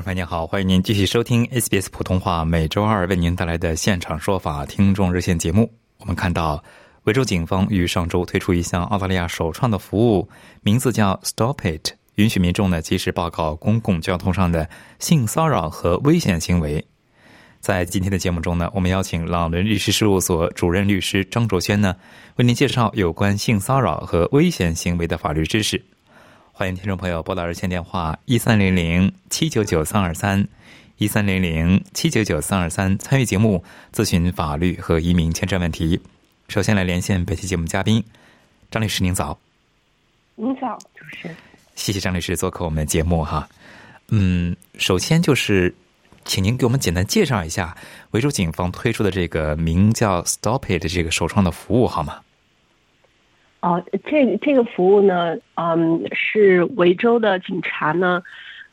众朋友您好，欢迎您继续收听 SBS 普通话每周二为您带来的现场说法听众热线节目。我们看到，维州警方于上周推出一项澳大利亚首创的服务，名字叫 Stop It，允许民众呢及时报告公共交通上的性骚扰和危险行为。在今天的节目中呢，我们邀请朗伦律师事务所主任律师张卓轩呢，为您介绍有关性骚扰和危险行为的法律知识。欢迎听众朋友拨打热线电话一三零零七九九三二三一三零零七九九三二三参与节目咨询法律和移民签证问题。首先来连线本期节目嘉宾张律师，您早。您早，主持人。谢谢张律师做客我们的节目哈。嗯，首先就是，请您给我们简单介绍一下维州警方推出的这个名叫 Stop It 的这个首创的服务好吗？哦，这个这个服务呢，嗯，是维州的警察呢，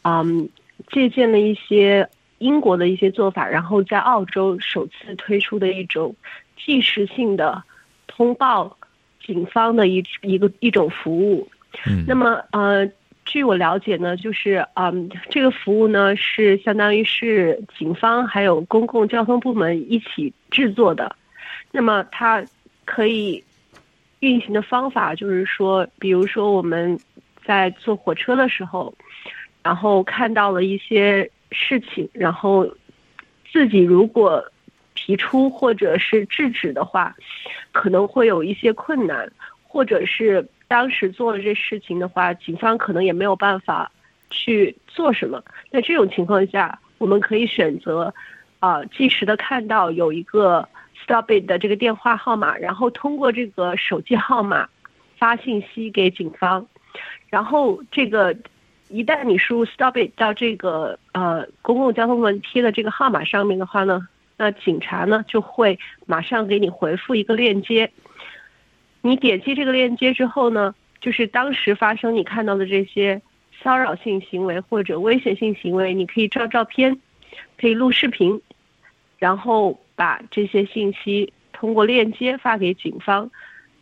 嗯，借鉴了一些英国的一些做法，然后在澳洲首次推出的一种即时性的通报警方的一一个一种服务。嗯，那么呃，据我了解呢，就是嗯，这个服务呢是相当于是警方还有公共交通部门一起制作的，那么它可以。运行的方法就是说，比如说我们在坐火车的时候，然后看到了一些事情，然后自己如果提出或者是制止的话，可能会有一些困难，或者是当时做了这事情的话，警方可能也没有办法去做什么。在这种情况下，我们可以选择啊，及时的看到有一个。Stop it 的这个电话号码，然后通过这个手机号码发信息给警方，然后这个一旦你输入 Stop it 到这个呃公共交通部门贴的这个号码上面的话呢，那警察呢就会马上给你回复一个链接，你点击这个链接之后呢，就是当时发生你看到的这些骚扰性行为或者危险性行为，你可以照照片，可以录视频，然后。把这些信息通过链接发给警方，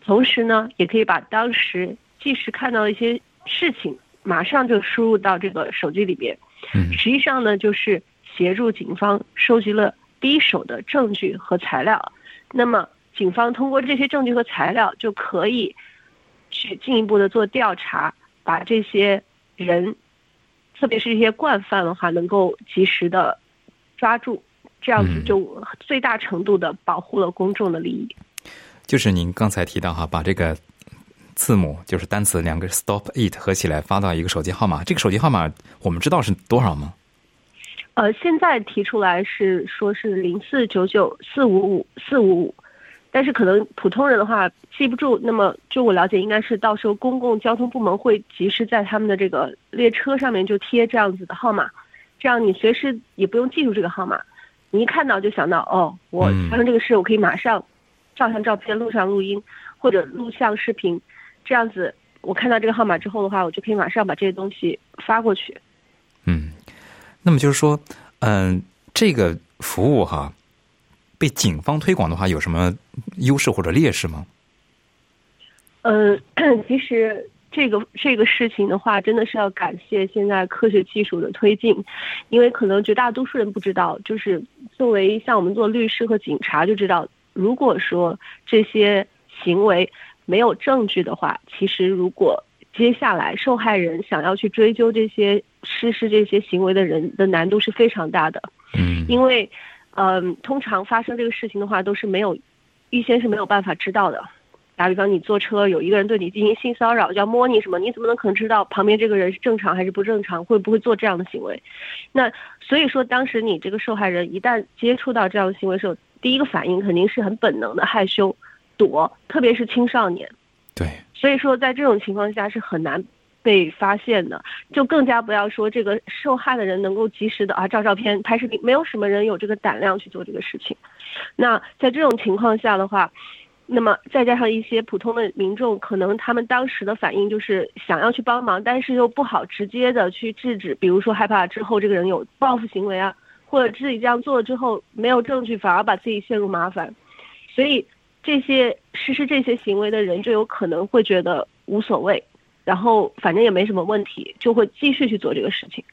同时呢，也可以把当时即时看到的一些事情，马上就输入到这个手机里边。嗯，实际上呢，就是协助警方收集了第一手的证据和材料。那么，警方通过这些证据和材料，就可以去进一步的做调查，把这些人，特别是这些惯犯的话，能够及时的抓住。这样子就最大程度的保护了公众的利益。就是您刚才提到哈，把这个字母就是单词两个 “stop it” 合起来发到一个手机号码，这个手机号码我们知道是多少吗？呃，现在提出来是说是零四九九四五五四五五，但是可能普通人的话记不住。那么就我了解，应该是到时候公共交通部门会及时在他们的这个列车上面就贴这样子的号码，这样你随时也不用记住这个号码。你一看到就想到哦，我发生这个事，我可以马上照相、照片、录上录音或者录像、视频，这样子我看到这个号码之后的话，我就可以马上把这些东西发过去。嗯，那么就是说，嗯，这个服务哈，被警方推广的话，有什么优势或者劣势吗？嗯，其实。这个这个事情的话，真的是要感谢现在科学技术的推进，因为可能绝大多数人不知道，就是作为像我们做律师和警察就知道，如果说这些行为没有证据的话，其实如果接下来受害人想要去追究这些实施这些行为的人的难度是非常大的。嗯，因为嗯，通常发生这个事情的话，都是没有预先是没有办法知道的。打比方，你坐车有一个人对你进行性骚扰，要摸你什么？你怎么能可能知道旁边这个人是正常还是不正常？会不会做这样的行为？那所以说，当时你这个受害人一旦接触到这样的行为时候，第一个反应肯定是很本能的害羞、躲，特别是青少年。对，所以说在这种情况下是很难被发现的，就更加不要说这个受害的人能够及时的啊照照片、拍视频，没有什么人有这个胆量去做这个事情。那在这种情况下的话，那么再加上一些普通的民众，可能他们当时的反应就是想要去帮忙，但是又不好直接的去制止，比如说害怕之后这个人有报复行为啊，或者自己这样做了之后没有证据，反而把自己陷入麻烦，所以这些实施这些行为的人就有可能会觉得无所谓，然后反正也没什么问题，就会继续去做这个事情。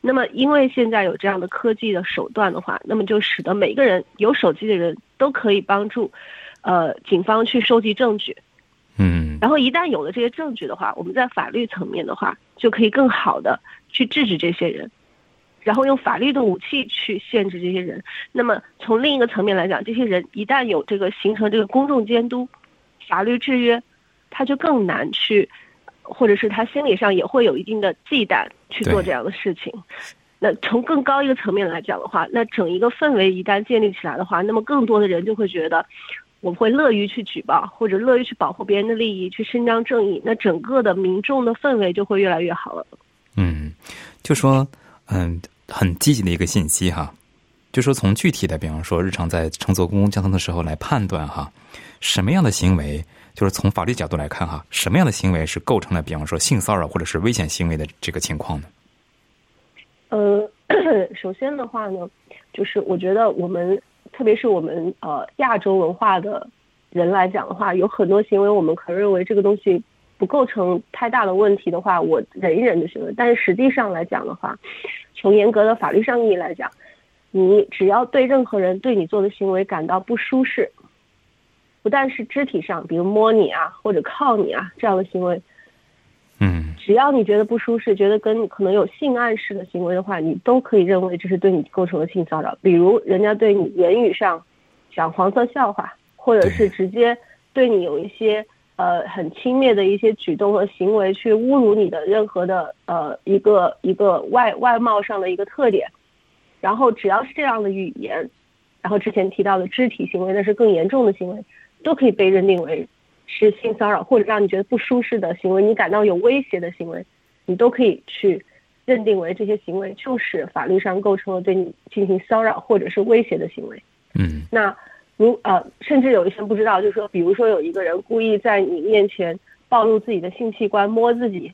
那么因为现在有这样的科技的手段的话，那么就使得每个人有手机的人都可以帮助，呃，警方去收集证据。嗯然后一旦有了这些证据的话，我们在法律层面的话，就可以更好的去制止这些人，然后用法律的武器去限制这些人。那么从另一个层面来讲，这些人一旦有这个形成这个公众监督、法律制约，他就更难去，或者是他心理上也会有一定的忌惮去做这样的事情。那从更高一个层面来讲的话，那整一个氛围一旦建立起来的话，那么更多的人就会觉得，我会乐于去举报，或者乐于去保护别人的利益，去伸张正义。那整个的民众的氛围就会越来越好了。嗯，就说嗯，很积极的一个信息哈。就说从具体的，比方说日常在乘坐公共交通的时候来判断哈，什么样的行为，就是从法律角度来看哈，什么样的行为是构成了比方说性骚扰或者是危险行为的这个情况呢？呃，首先的话呢，就是我觉得我们，特别是我们呃亚洲文化的人来讲的话，有很多行为我们可能认为这个东西不构成太大的问题的话，我忍一忍就行了。但是实际上来讲的话，从严格的法律上意义来讲，你只要对任何人对你做的行为感到不舒适，不但是肢体上，比如摸你啊或者靠你啊这样的行为，只要你觉得不舒适，觉得跟可能有性暗示的行为的话，你都可以认为这是对你构成了性骚扰。比如人家对你言语上讲黄色笑话，或者是直接对你有一些呃很轻蔑的一些举动和行为，去侮辱你的任何的呃一个一个外外貌上的一个特点。然后只要是这样的语言，然后之前提到的肢体行为，那是更严重的行为，都可以被认定为是性骚扰或者让你觉得不舒适的行为，你感到有威胁的行为，你都可以去认定为这些行为就是法律上构成了对你进行骚扰或者是威胁的行为。嗯那如呃，甚至有一些人不知道，就是说，比如说有一个人故意在你面前暴露自己的性器官，摸自己，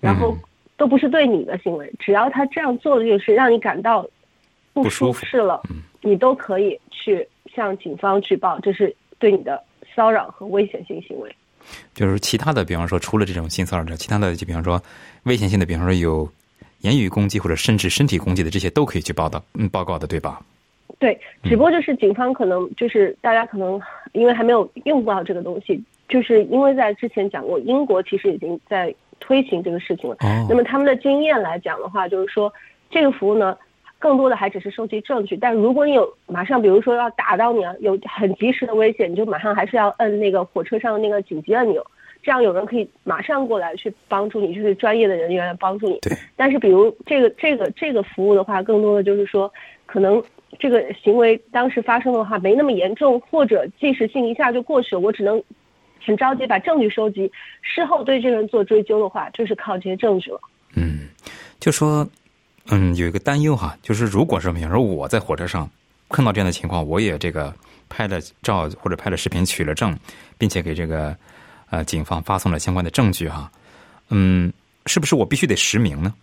然后嗯都不是对你的行为，只要他这样做的就是让你感到不不舒适了，嗯你都可以去向警方举报，这是对你的骚扰和危险性行为。就是其他的，比方说除了这种性骚扰的，其他的就比方说危险性的，比方说有言语攻击或者甚至身体攻击的，这些都可以去报道，嗯，报告的，对吧？对，只不过就是警方可能就是大家可能因为还没有用到这个东西，就是因为在之前讲过，英国其实已经在推行这个事情了。哦那么他们的经验来讲的话，就是说这个服务呢，更多的还只是收集证据。但如果你有马上，比如说要打到你啊，有很及时的危险，你就马上还是要摁那个火车上的那个紧急按钮，这样有人可以马上过来去帮助你，就是专业的人员来帮助你。对。但是比如这个这个这个服务的话，更多的就是说，可能这个行为当时发生的话没那么严重，或者即时性一下就过去了，我只能很着急把证据收集，事后对这个人做追究的话，就是靠这些证据了。嗯，就说，嗯，有一个担忧哈，就是如果说比方说我在火车上碰到这样的情况，我也这个拍了照或者拍了视频取了证，并且给这个呃警方发送了相关的证据哈，嗯，是不是我必须得实名呢？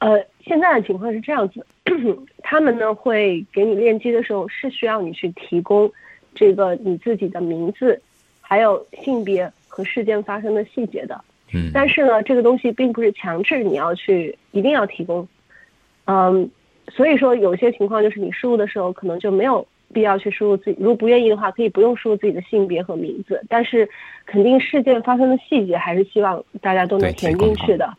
呃，现在的情况是这样子，他们呢会给你链接的时候是需要你去提供这个你自己的名字，还有性别和事件发生的细节的。嗯，但是呢，这个东西并不是强制你要去一定要提供，嗯，所以说有些情况就是你输入的时候可能就没有必要去输入自己，如果不愿意的话，可以不用输入自己的性别和名字，但是肯定事件发生的细节还是希望大家都能填进去的。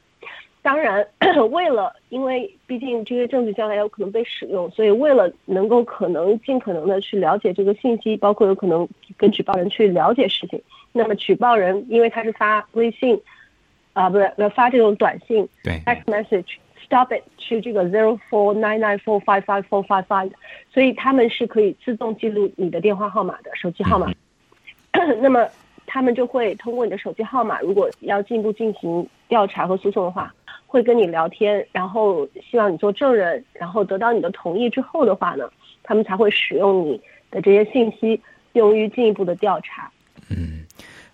当然，为了因为毕竟这些证据将来有可能被使用，所以为了能够可能尽可能的去了解这个信息，包括有可能跟举报人去了解事情，那么举报人因为他是发微信，啊、不是呃发这种短信对，text message stop it 是这个 zero four nine nine four five five four five five，所以他们是可以自动记录你的电话号码的手机号码。那么他们就会通过你的手机号码，如果要进一步进行调查和诉讼的话，会跟你聊天，然后希望你做证人，然后得到你的同意之后的话呢，他们才会使用你的这些信息用于进一步的调查。嗯，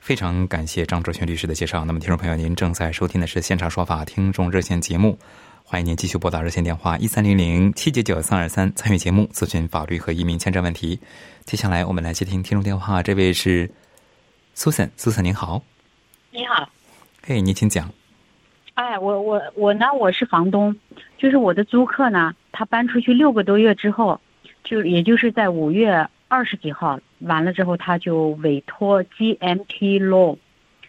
非常感谢张卓轩律师的介绍。那么，听众朋友，您正在收听的是《现场说法》听众热线节目，欢迎您继续拨打热线电话一三零零七九九三二三参与节目咨询法律和移民签证问题。接下来，我们来接听听众电话，这位是。Susan，Susan 您好，你好，嘿，您请讲。哎，我我我呢，我是房东，就是我的租客呢，他搬出去六个多月之后，就也就是在五月二十几号完了之后，他就委托 GMT Law，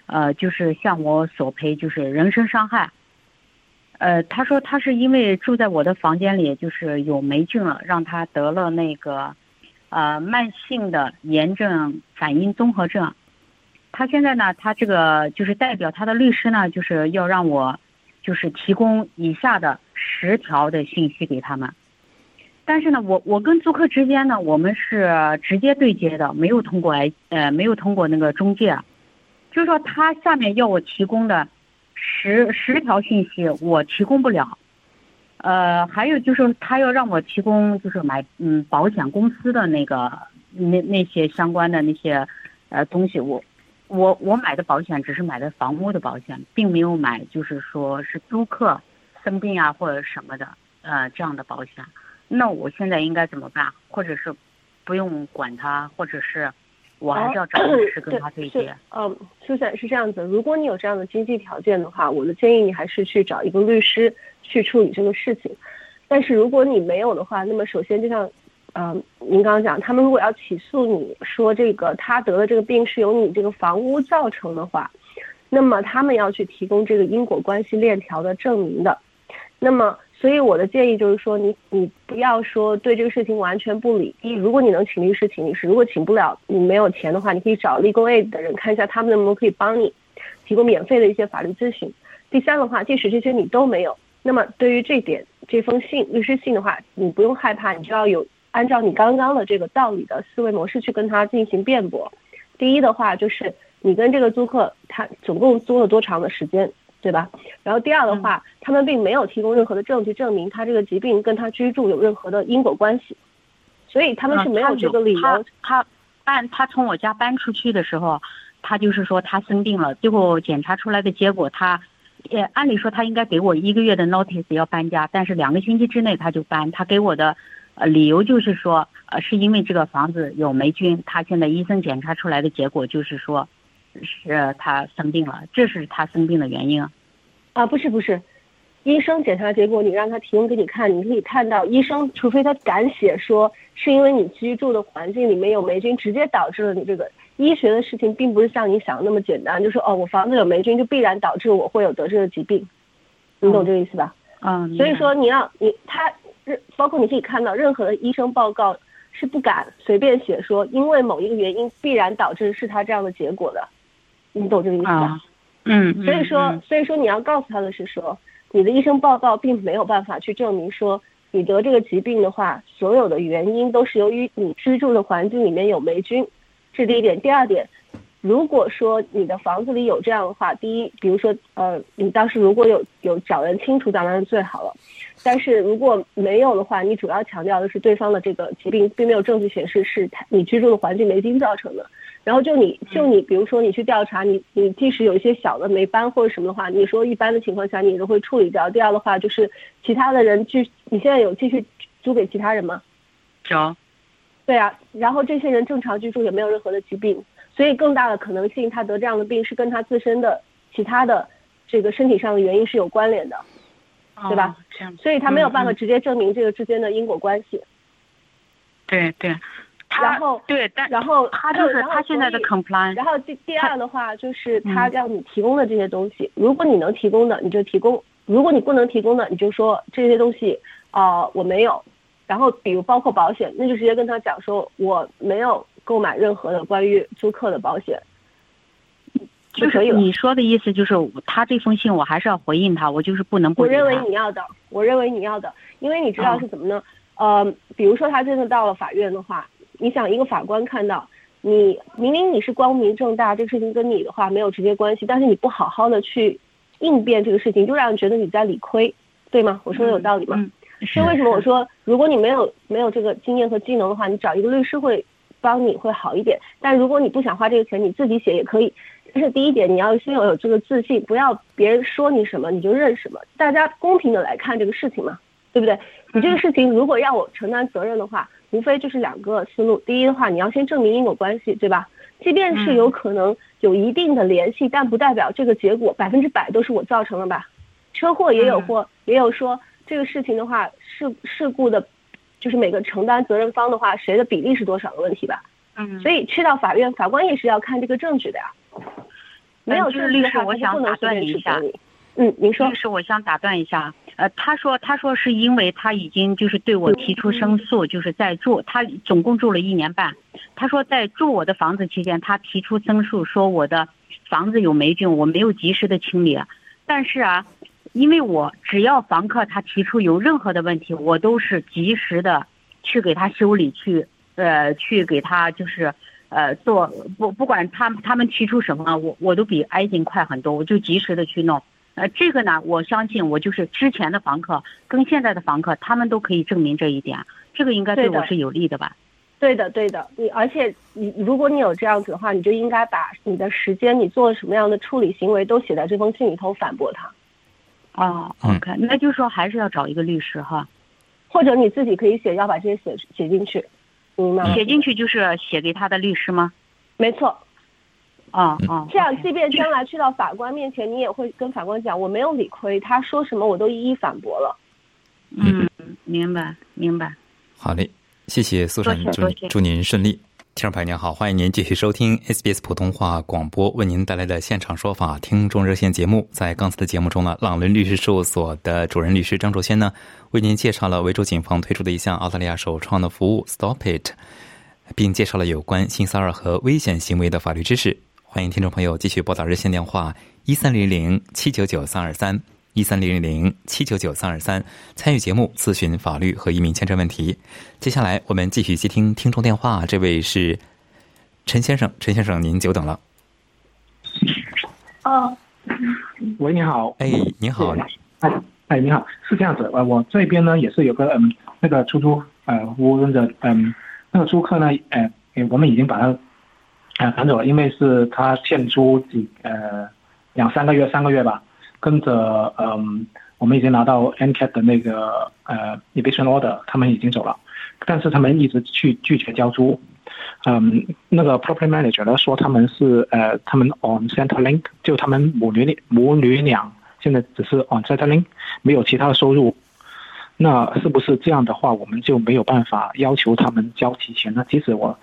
呃，就是向我索赔，就是人身伤害。呃，他说他是因为住在我的房间里，就是有霉菌了，让他得了那个呃慢性的炎症反应综合症。他现在呢，他这个就是代表他的律师呢，就是要让我，就是提供以下的十条的信息给他们。但是呢，我我跟租客之间呢，我们是直接对接的，没有通过哎呃没有通过那个中介。就是说，他下面要我提供的十十条信息，我提供不了。呃，还有就是他要让我提供，就是买嗯保险公司的那个那那些相关的那些呃东西，我。我我买的保险只是买的房屋的保险，并没有买就是说是租客生病啊或者什么的呃这样的保险。那我现在应该怎么办？或者是不用管他，或者是我还是要找律师 跟他对接？嗯，苏珊是这样子，如果你有这样的经济条件的话，我的建议你还是去找一个律师去处理这个事情。但是如果你没有的话，那么首先就像。嗯，您刚刚讲，他们如果要起诉你说这个他得的这个病是由你这个房屋造成的话，那么他们要去提供这个因果关系链条的证明的。那么，所以我的建议就是说，你你不要说对这个事情完全不理。一，如果你能请律师，请律师；如果请不了，你没有钱的话，你可以找 legal aid 的人看一下，他们能不能可以帮你提供免费的一些法律咨询。第三的话，即使这些你都没有，那么对于这点这封信律师信的话，你不用害怕，你就要有。按照你刚刚的这个道理的思维模式去跟他进行辩驳，第一的话就是你跟这个租客他总共租了多长的时间，对吧？然后第二的话，他们并没有提供任何的证据证明他这个疾病跟他居住有任何的因果关系，所以他们是没有这个理由。他搬他从我家搬出去的时候，他就是说他生病了，最后检查出来的结果，他也按理说他应该给我一个月的 notice 要搬家，但是两个星期之内他就搬，他给我的。呃，理由就是说，呃，是因为这个房子有霉菌，他现在医生检查出来的结果就是说，是他生病了，这是他生病的原因。啊，啊不是不是，医生检查结果你让他提供给你看，你可以看到医生，除非他敢写说是因为你居住的环境里面有霉菌，直接导致了你这个医学的事情，并不是像你想的那么简单，就说哦，我房子有霉菌就必然导致我会有得这个疾病，你懂这个意思吧？嗯，所以说你要你他。任包括你可以看到，任何的医生报告是不敢随便写说，因为某一个原因必然导致是他这样的结果的，你懂这个意思吧？嗯，所以说，所以说你要告诉他的是说，你的医生报告并没有办法去证明说你得这个疾病的话，所有的原因都是由于你居住的环境里面有霉菌，这第一点。第二点，如果说你的房子里有这样的话，第一，比如说呃，你当时如果有有找人清除，当然是最好了。但是如果没有的话，你主要强调的是对方的这个疾病，并没有证据显示是他你居住的环境霉菌造成的。然后就你就你，比如说你去调查，你你即使有一些小的霉斑或者什么的话，你说一般的情况下你都会处理掉。第二的话就是其他的人继你现在有继续租给其他人吗？有。对啊，然后这些人正常居住也没有任何的疾病，所以更大的可能性他得这样的病是跟他自身的其他的这个身体上的原因是有关联的。对吧？这样，所以他没有办法直接证明这个之间的因果关系。对对，然后对，但然后他就是他现在的 complaint。然后第第二的话就是他让你提供的这些东西，如果你能提供的你就提供，如果你不能提供的你就说这些东西啊我没有。然后比如包括保险，那就直接跟他讲说我没有购买任何的关于租客的保险。就是你说的意思就是他这封信我还是要回应他，我就是不能不。我认为你要的，我认为你要的，因为你知道是怎么呢？呃，比如说他真的到了法院的话，你想一个法官看到你明明你是光明正大，这个事情跟你的话没有直接关系，但是你不好好的去应变这个事情，就让人觉得你在理亏，对吗？我说的有道理吗？是为什么我说，如果你没有没有这个经验和技能的话，你找一个律师会帮你会好一点。但如果你不想花这个钱，你自己写也可以。这是第一点，你要先要有这个自信，不要别人说你什么你就认什么，大家公平的来看这个事情嘛，对不对？你这个事情如果让我承担责任的话，无非就是两个思路。第一的话，你要先证明因果关系，对吧？即便是有可能有一定的联系，但不代表这个结果百分之百都是我造成的吧？车祸也有或也有说。这个事情的话，事事故的，就是每个承担责任方的话，谁的比例是多少的问题吧？嗯，所以去到法院，法官也是要看这个证据的呀。没有就是律师，我想打断你一下。嗯，您说。律师，我想打断一下。呃，他说，他说是因为他已经就是对我提出申诉，就是在住，他总共住了一年半。他说在住我的房子期间，他提出申诉，说我的房子有霉菌，我没有及时的清理。但是啊。因为我只要房客他提出有任何的问题，我都是及时的去给他修理，去呃去给他就是呃做不不管他他们提出什么，我我都比挨近快很多，我就及时的去弄。呃，这个呢，我相信我就是之前的房客跟现在的房客，他们都可以证明这一点，这个应该对我是有利的吧？对的，对的。你而且你如果你有这样子的话，你就应该把你的时间，你做了什么样的处理行为都写在这封信里头反驳他。哦，OK，那就是说还是要找一个律师哈，或者你自己可以写，要把这些写写进去，明白吗？写进去就是写给他的律师吗？没错。啊啊，这样即便将来去到法官面前，你也会跟法官讲，我没有理亏，他说什么我都一一反驳了。嗯，明白明白。好嘞，谢谢苏珊，祝祝您顺利。听众朋友您好，欢迎您继续收听 SBS 普通话广播为您带来的现场说法听众热线节目。在刚才的节目中呢，朗伦律师事务所的主任律师张卓先呢，为您介绍了维州警方推出的一项澳大利亚首创的服务 Stop It，并介绍了有关性骚扰和危险行为的法律知识。欢迎听众朋友继续拨打热线电话一三零零七九九三二三。一三零零七九九三二三，参与节目咨询法律和移民签证问题。接下来我们继续接听听众电话，这位是陈先生，陈先生您久等了。哦，喂，你好。哎，你好。哎，哎，你好，是这样子，呃，我这边呢也是有个嗯，那个出租呃服务的嗯，那个租客呢，呃，我们已经把他啊赶走了，因为是他欠租几呃两三个月，三个月吧。跟着，嗯，我们已经拿到 NCAT 的那个呃 eviction order，他们已经走了，但是他们一直去拒绝交租，嗯，那个 property manager 呢说他们是呃，他们 on center link，就他们母女母女俩现在只是 on center link，没有其他的收入，那是不是这样的话，我们就没有办法要求他们交提钱呢？即使我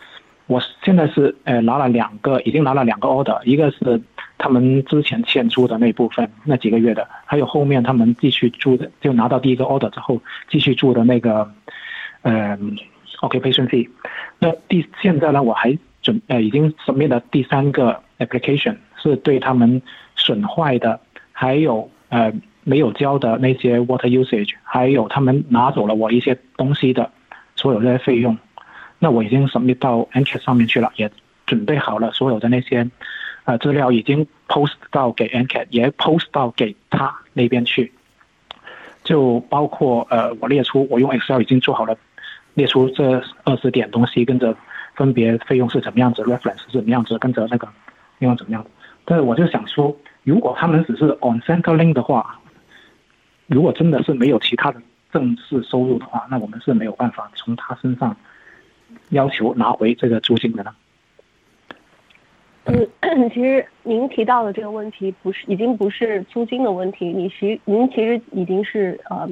我现在是呃拿了两个，已经拿了两个 order，一个是。他们之前欠租的那部分，那几个月的，还有后面他们继续住的，就拿到第一个 order 之后继续住的那个，呃，occupation fee。那第现在呢，我还准呃已经 submit 了第三个 application，是对他们损坏的，还有呃没有交的那些 water usage，还有他们拿走了我一些东西的所有这些费用，那我已经 submit 到 entry 上面去了，也准备好了所有的那些。呃，资料已经 post 到给 NCAT，也 post 到给他那边去，就包括呃，我列出我用 Excel 已经做好了，列出这二十点东西，跟着分别费用是怎么样子，reference 是怎么样子，跟着那个另外怎么样。但是我就想说，如果他们只是 on center link 的话，如果真的是没有其他的正式收入的话，那我们是没有办法从他身上要求拿回这个租金的呢。嗯，其实您提到的这个问题不是已经不是租金的问题，你其您其实已经是呃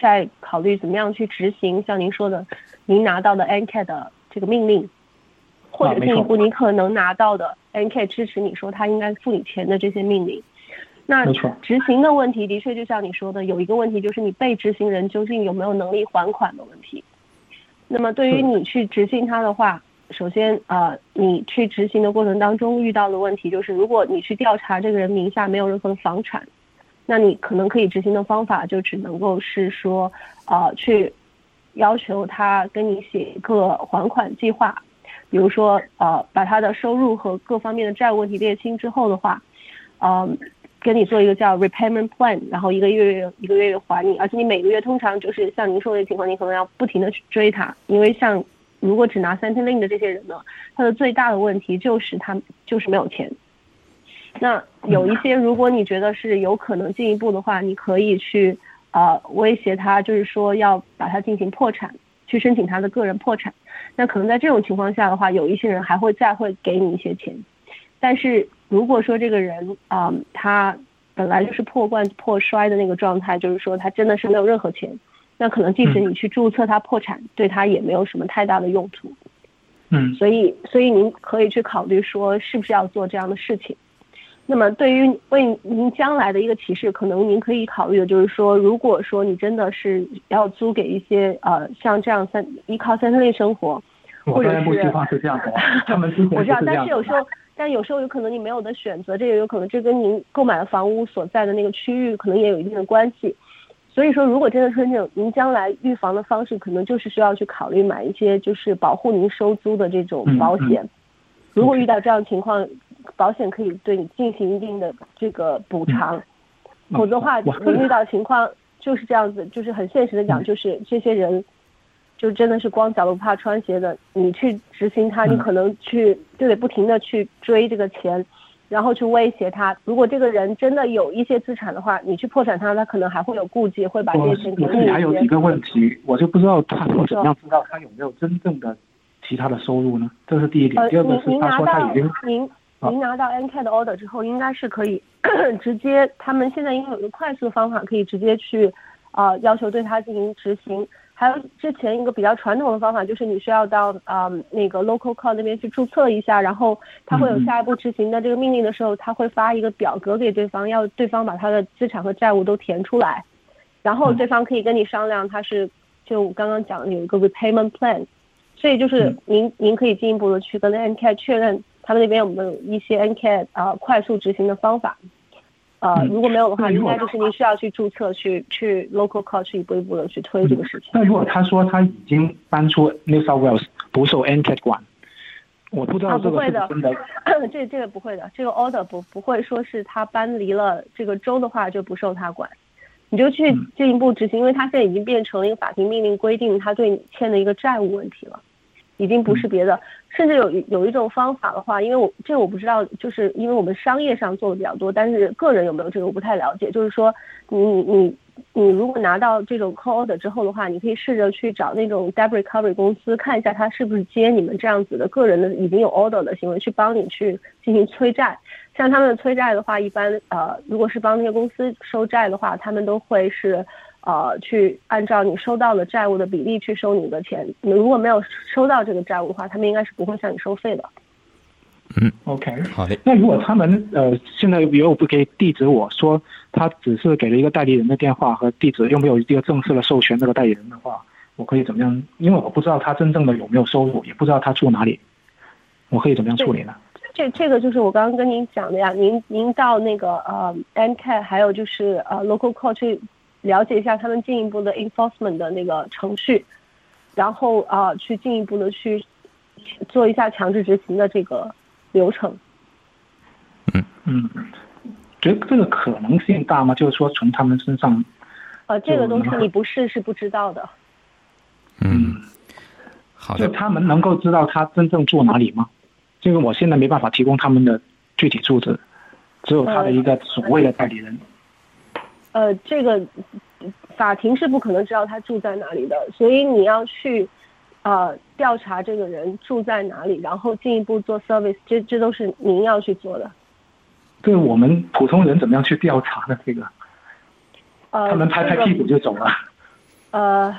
在考虑怎么样去执行像您说的，您拿到的 NK 的这个命令，或者进一步你可能拿到的 NK 支持你说他应该付你钱的这些命令。那执行的问题的确就像你说的，有一个问题就是你被执行人究竟有没有能力还款的问题。那么对于你去执行它的话。首先呃，你去执行的过程当中遇到的问题就是，如果你去调查这个人名下没有任何的房产，那你可能可以执行的方法就只能够是说，呃，去要求他跟你写一个还款计划，比如说呃，把他的收入和各方面的债务问题列清之后的话，嗯。跟你做一个叫 repayment plan，然后一个月一个月月还你，而且你每个月通常就是像您说的情况，你可能要不停的去追他，因为像如果只拿三天令的这些人呢，他的最大的问题就是他就是没有钱。那有一些如果你觉得是有可能进一步的话，你可以去呃威胁他，就是说要把他进行破产，去申请他的个人破产。那可能在这种情况下的话，有一些人还会再会给你一些钱，但是。如果说这个人啊，他本来就是破罐子破摔的那个状态，就是说他真的是没有任何钱，那可能即使你去注册他破产，对他也没有什么太大的用途。嗯，所以所以您可以去考虑说是不是要做这样的事情。那么对于为您将来的一个启示，可能您可以考虑的就是说，如果说你真的是要租给一些呃像这样三依靠三三类生活，或者是不希望是这样的，他们之前 我知道，但是有时候。但有时候有可能你没有的选择，这也有可能这跟您购买的房屋所在的那个区域可能也有一定的关系。所以说，如果真的是那种您将来预防的方式，可能就是需要去考虑买一些就是保护您收租的这种保险。如果遇到这样情况，保险可以对你进行一定的这个补偿。否则的话，您遇到情况就是这样子，就是很现实的讲，就是这些人。就真的是光脚不怕穿鞋的，你去执行他，你可能去就得不停的去追这个钱，然后去威胁他。如果这个人真的有一些资产的话，你去破产他，他可能还会有顾忌，会把这些钱给你。这里还有几个问题，我就不知道他怎么样知道他有没有真正的其他的收入呢？这是第一点。第二个是他说他已经您您拿到 N K 的 order 之后，应该是可以 直接，他们现在应该有一个快速的方法，可以直接去啊要求对他进行执行。还有之前一个比较传统的方法，就是你需要到啊那个 local court 那边去注册一下，然后他会有下一步执行的这个命令的时候，他会发一个表格给对方，要对方把他的资产和债务都填出来，然后对方可以跟你商量，他是就刚刚讲的有一个 repayment plan，所以就是您您可以进一步的去跟 NCAT 确认他们那边有没有一些 NCAT 啊快速执行的方法。呃，如果没有的话，应该就是您需要去注册，去去 local court 去一步一步的去推这个事情。那如果他说他已经搬出 New South Wales 不受 NCAT 管，我不知道这个是真的。这这个不会的，这个 order 不不会说是他搬离了这个州的话就不受他管，你就去进一步执行，因为他现在已经变成了一个法庭命令规定他对你欠的一个债务问题了。已经不是别的，甚至有有一种方法的话，因为我这个我不知道，就是因为我们商业上做的比较多，但是个人有没有这个我不太了解。就是说，你你你如果拿到这种 call order 之后的话，你可以试着去找那种 debt recovery 公司看一下，他是不是接你们这样子的个人的已经有 order 的行为，去帮你去进行催债。像他们催债的话，一般呃，如果是帮那些公司收债的话，他们都会是。呃，去按照你收到的债务的比例去收你的钱。你如果没有收到这个债务的话，他们应该是不会向你收费的。嗯，OK，好的。那如果他们呃现在又不给地址，我说他只是给了一个代理人的电话和地址，又没有一个正式的授权这个代理人的话，我可以怎么样？因为我不知道他真正的有没有收入，也不知道他住哪里，我可以怎么样处理呢？这这个就是我刚刚跟您讲的呀。您您到那个呃 n c a 还有就是呃 Local Court 去。了解一下他们进一步的 enforcement 的那个程序，然后啊，去进一步的去做一下强制执行的这个流程。嗯嗯，觉得这个可能性大吗？就是说从他们身上，呃，这个东西你不试是不知道的。嗯，好的。就他们能够知道他真正住哪里吗？这个我现在没办法提供他们的具体住址，只有他的一个所谓的代理人。呃，这个法庭是不可能知道他住在哪里的，所以你要去呃调查这个人住在哪里，然后进一步做 service，这这都是您要去做的。对我们普通人怎么样去调查呢？这个，呃，他们拍拍屁股就走了。呃，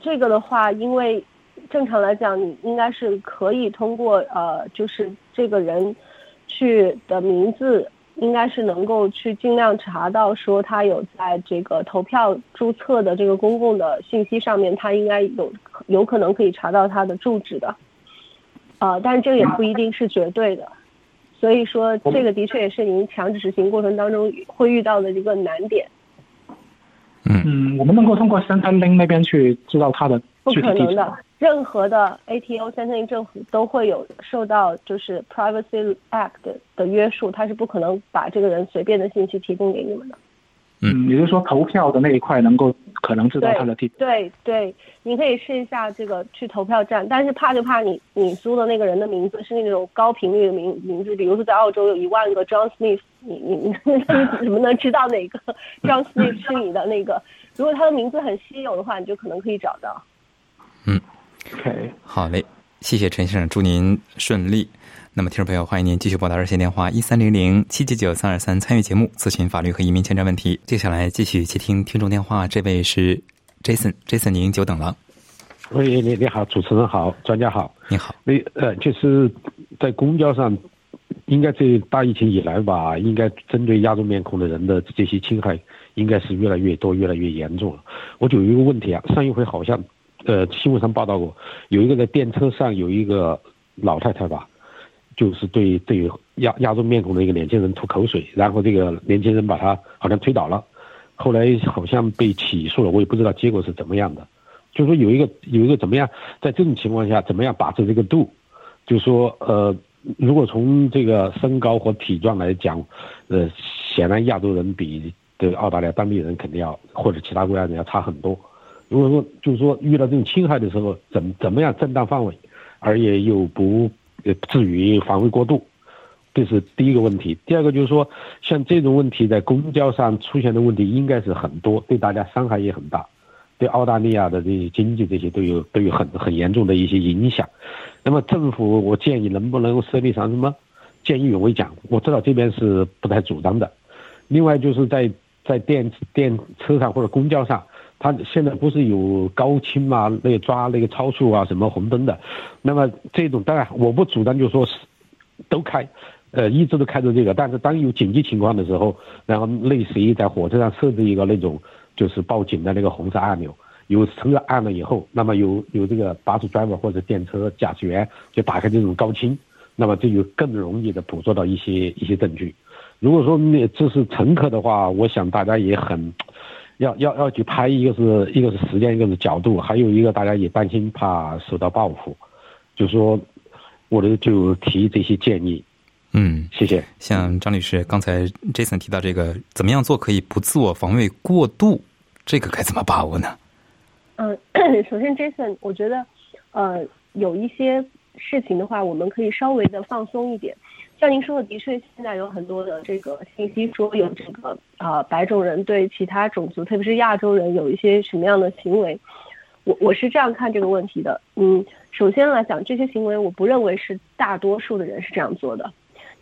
这个的话，因为正常来讲，你应该是可以通过呃，就是这个人去的名字。应该是能够去尽量查到，说他有在这个投票注册的这个公共的信息上面，他应该有有可能可以查到他的住址的。呃，但是这个也不一定是绝对的，所以说这个的确也是您强制执行过程当中会遇到的一个难点。嗯，我们能够通过 Centrelink 那边去知道他的不具体地址可能的，任何的 ATO 三森林政府都会有受到就是 Privacy Act 的约束，他是不可能把这个人随便的信息提供给你们的。嗯，也就是说投票的那一块能够可能知道他的地址。对对，你可以试一下这个去投票站，但是怕就怕你你租的那个人的名字是那种高频率的名名字，比如说在澳洲有一万个 John Smith，你你你 你怎么能知道哪个 John Smith 是你的那个？如果他的名字很稀有的话，你就可能可以找到。OK，好嘞，谢谢陈先生，祝您顺利。那么，听众朋友，欢迎您继续拨打热线电话一三零零七九九三二三参与节目，咨询法律和移民签证问题。接下来继续接听听众电话，这位是 Jason，Jason 您久等了，喂，你你好，主持人好，专家好。你好，你呃，就是在公交上，应该这大疫情以来吧，应该针对亚洲面孔的人的这些侵害，应该是越来越多、越来越严重了。我就有一个问题啊，上一回好像呃新闻上报道过，有一个在电车上有一个老太太吧，就是对对亚亚洲面孔的一个年轻人吐口水，然后这个年轻人把他好像推倒了，后来好像被起诉了，我也不知道结果是怎么样的。就是说有一个有一个怎么样，在这种情况下怎么样把持这个度，就是说呃，如果从这个身高和体壮来讲，呃，显然亚洲人比这澳大利亚当地人肯定要或者其他国家人要差很多。如果说就是说遇到这种侵害的时候，怎怎么样正当范围，而也又不呃至于防卫过度，这是第一个问题。第二个就是说，像这种问题在公交上出现的问题应该是很多，对大家伤害也很大。对澳大利亚的这些经济这些都有都有很很严重的一些影响。那么政府，我建议能不能设立上什么见义勇为奖？我知道这边是不太主张的。另外就是在在电电车上或者公交上，他现在不是有高清嘛，那个抓那个超速啊，什么红灯的。那么这种当然我不主张，就说是都开，呃，一直都开着这个。但是当有紧急情况的时候，然后类似于在火车上设置一个那种。就是报警的那个红色按钮，有乘客按了以后，那么有有这个巴士 driver 或者电车驾驶员就打开这种高清，那么这就更容易的捕捉到一些一些证据。如果说那这是乘客的话，我想大家也很要要要去拍，一个是一个是时间，一个是角度，还有一个大家也担心怕受到报复，就说我的就提这些建议。嗯，谢谢。像张律师刚才 Jason 提到这个，怎么样做可以不自我防卫过度？这个该怎么把握呢？嗯，首先 Jason，我觉得，呃，有一些事情的话，我们可以稍微的放松一点。像您说的，的确现在有很多的这个信息说有这个啊、呃、白种人对其他种族，特别是亚洲人有一些什么样的行为。我我是这样看这个问题的。嗯，首先来讲，这些行为我不认为是大多数的人是这样做的。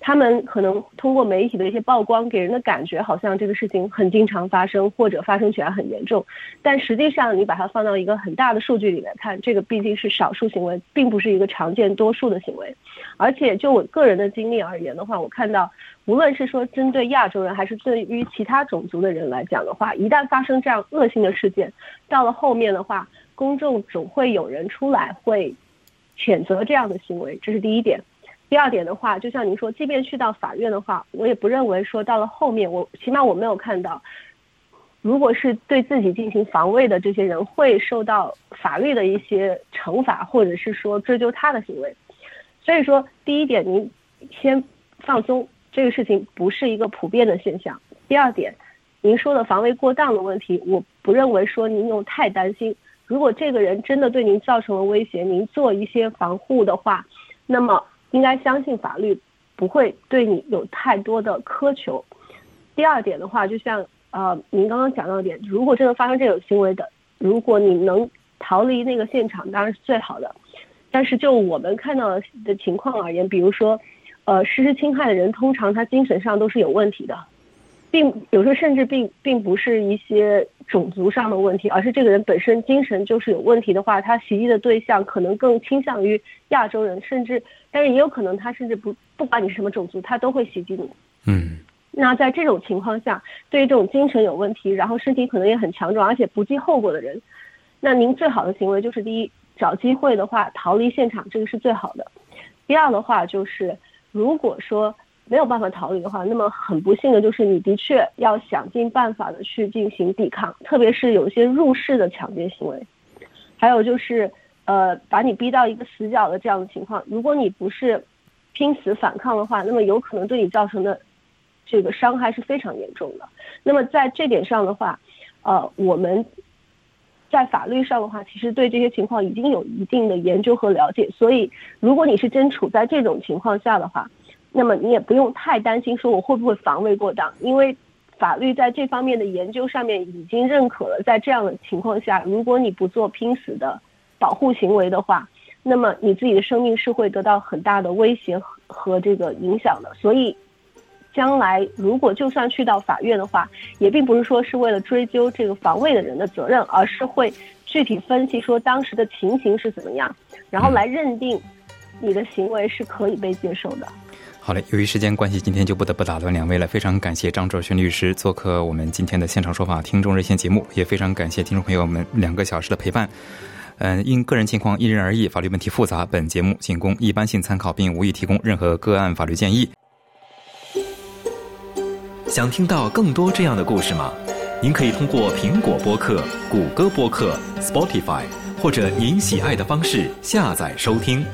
他们可能通过媒体的一些曝光，给人的感觉好像这个事情很经常发生，或者发生起来很严重。但实际上，你把它放到一个很大的数据里面看，这个毕竟是少数行为，并不是一个常见多数的行为。而且就我个人的经历而言的话，我看到，无论是说针对亚洲人，还是对于其他种族的人来讲的话，一旦发生这样恶性的事件，到了后面的话，公众总会有人出来会谴责这样的行为，这是第一点。第二点的话，就像您说，即便去到法院的话，我也不认为说到了后面，我起码我没有看到，如果是对自己进行防卫的这些人会受到法律的一些惩罚，或者是说追究他的行为。所以说，第一点，您先放松，这个事情不是一个普遍的现象。第二点，您说的防卫过当的问题，我不认为说您用太担心。如果这个人真的对您造成了威胁，您做一些防护的话，那么。应该相信法律不会对你有太多的苛求。第二点的话，就像呃您刚刚讲到的点，如果真的发生这种行为的，如果你能逃离那个现场，当然是最好的。但是就我们看到的情况而言，比如说，呃，实施侵害的人通常他精神上都是有问题的，并有时候甚至并并不是一些种族上的问题，而是这个人本身精神就是有问题的话，他袭击的对象可能更倾向于亚洲人，甚至。但是也有可能，他甚至不不管你是什么种族，他都会袭击你。嗯，那在这种情况下，对于这种精神有问题，然后身体可能也很强壮，而且不计后果的人，那您最好的行为就是第一，找机会的话逃离现场，这个是最好的。第二的话就是，如果说没有办法逃离的话，那么很不幸的就是你的确要想尽办法的去进行抵抗，特别是有一些入室的抢劫行为，还有就是呃把你逼到一个死角的这样的情况，如果你不是拼死反抗的话，那么有可能对你造成的这个伤害是非常严重的。那么在这点上的话，呃我们。在法律上的话，其实对这些情况已经有一定的研究和了解，所以如果你是真处在这种情况下的话，那么你也不用太担心说我会不会防卫过当，因为法律在这方面的研究上面已经认可了，在这样的情况下，如果你不做拼死的保护行为的话，那么你自己的生命是会得到很大的威胁和这个影响的，所以。将来如果就算去到法院的话，也并不是说是为了追究这个防卫的人的责任，而是会具体分析说当时的情形是怎么样，然后来认定你的行为是可以被接受的。好嘞，由于时间关系，今天就不得不打断两位了。非常感谢张卓轩律师做客我们今天的现场说法听众热线节目，也非常感谢听众朋友们两个小时的陪伴。嗯，因个人情况因人而异，法律问题复杂，本节目仅供一般性参考，并无意提供任何个案法律建议。想听到更多这样的故事吗？您可以通过苹果播客、谷歌播客、Spotify，或者您喜爱的方式下载收听。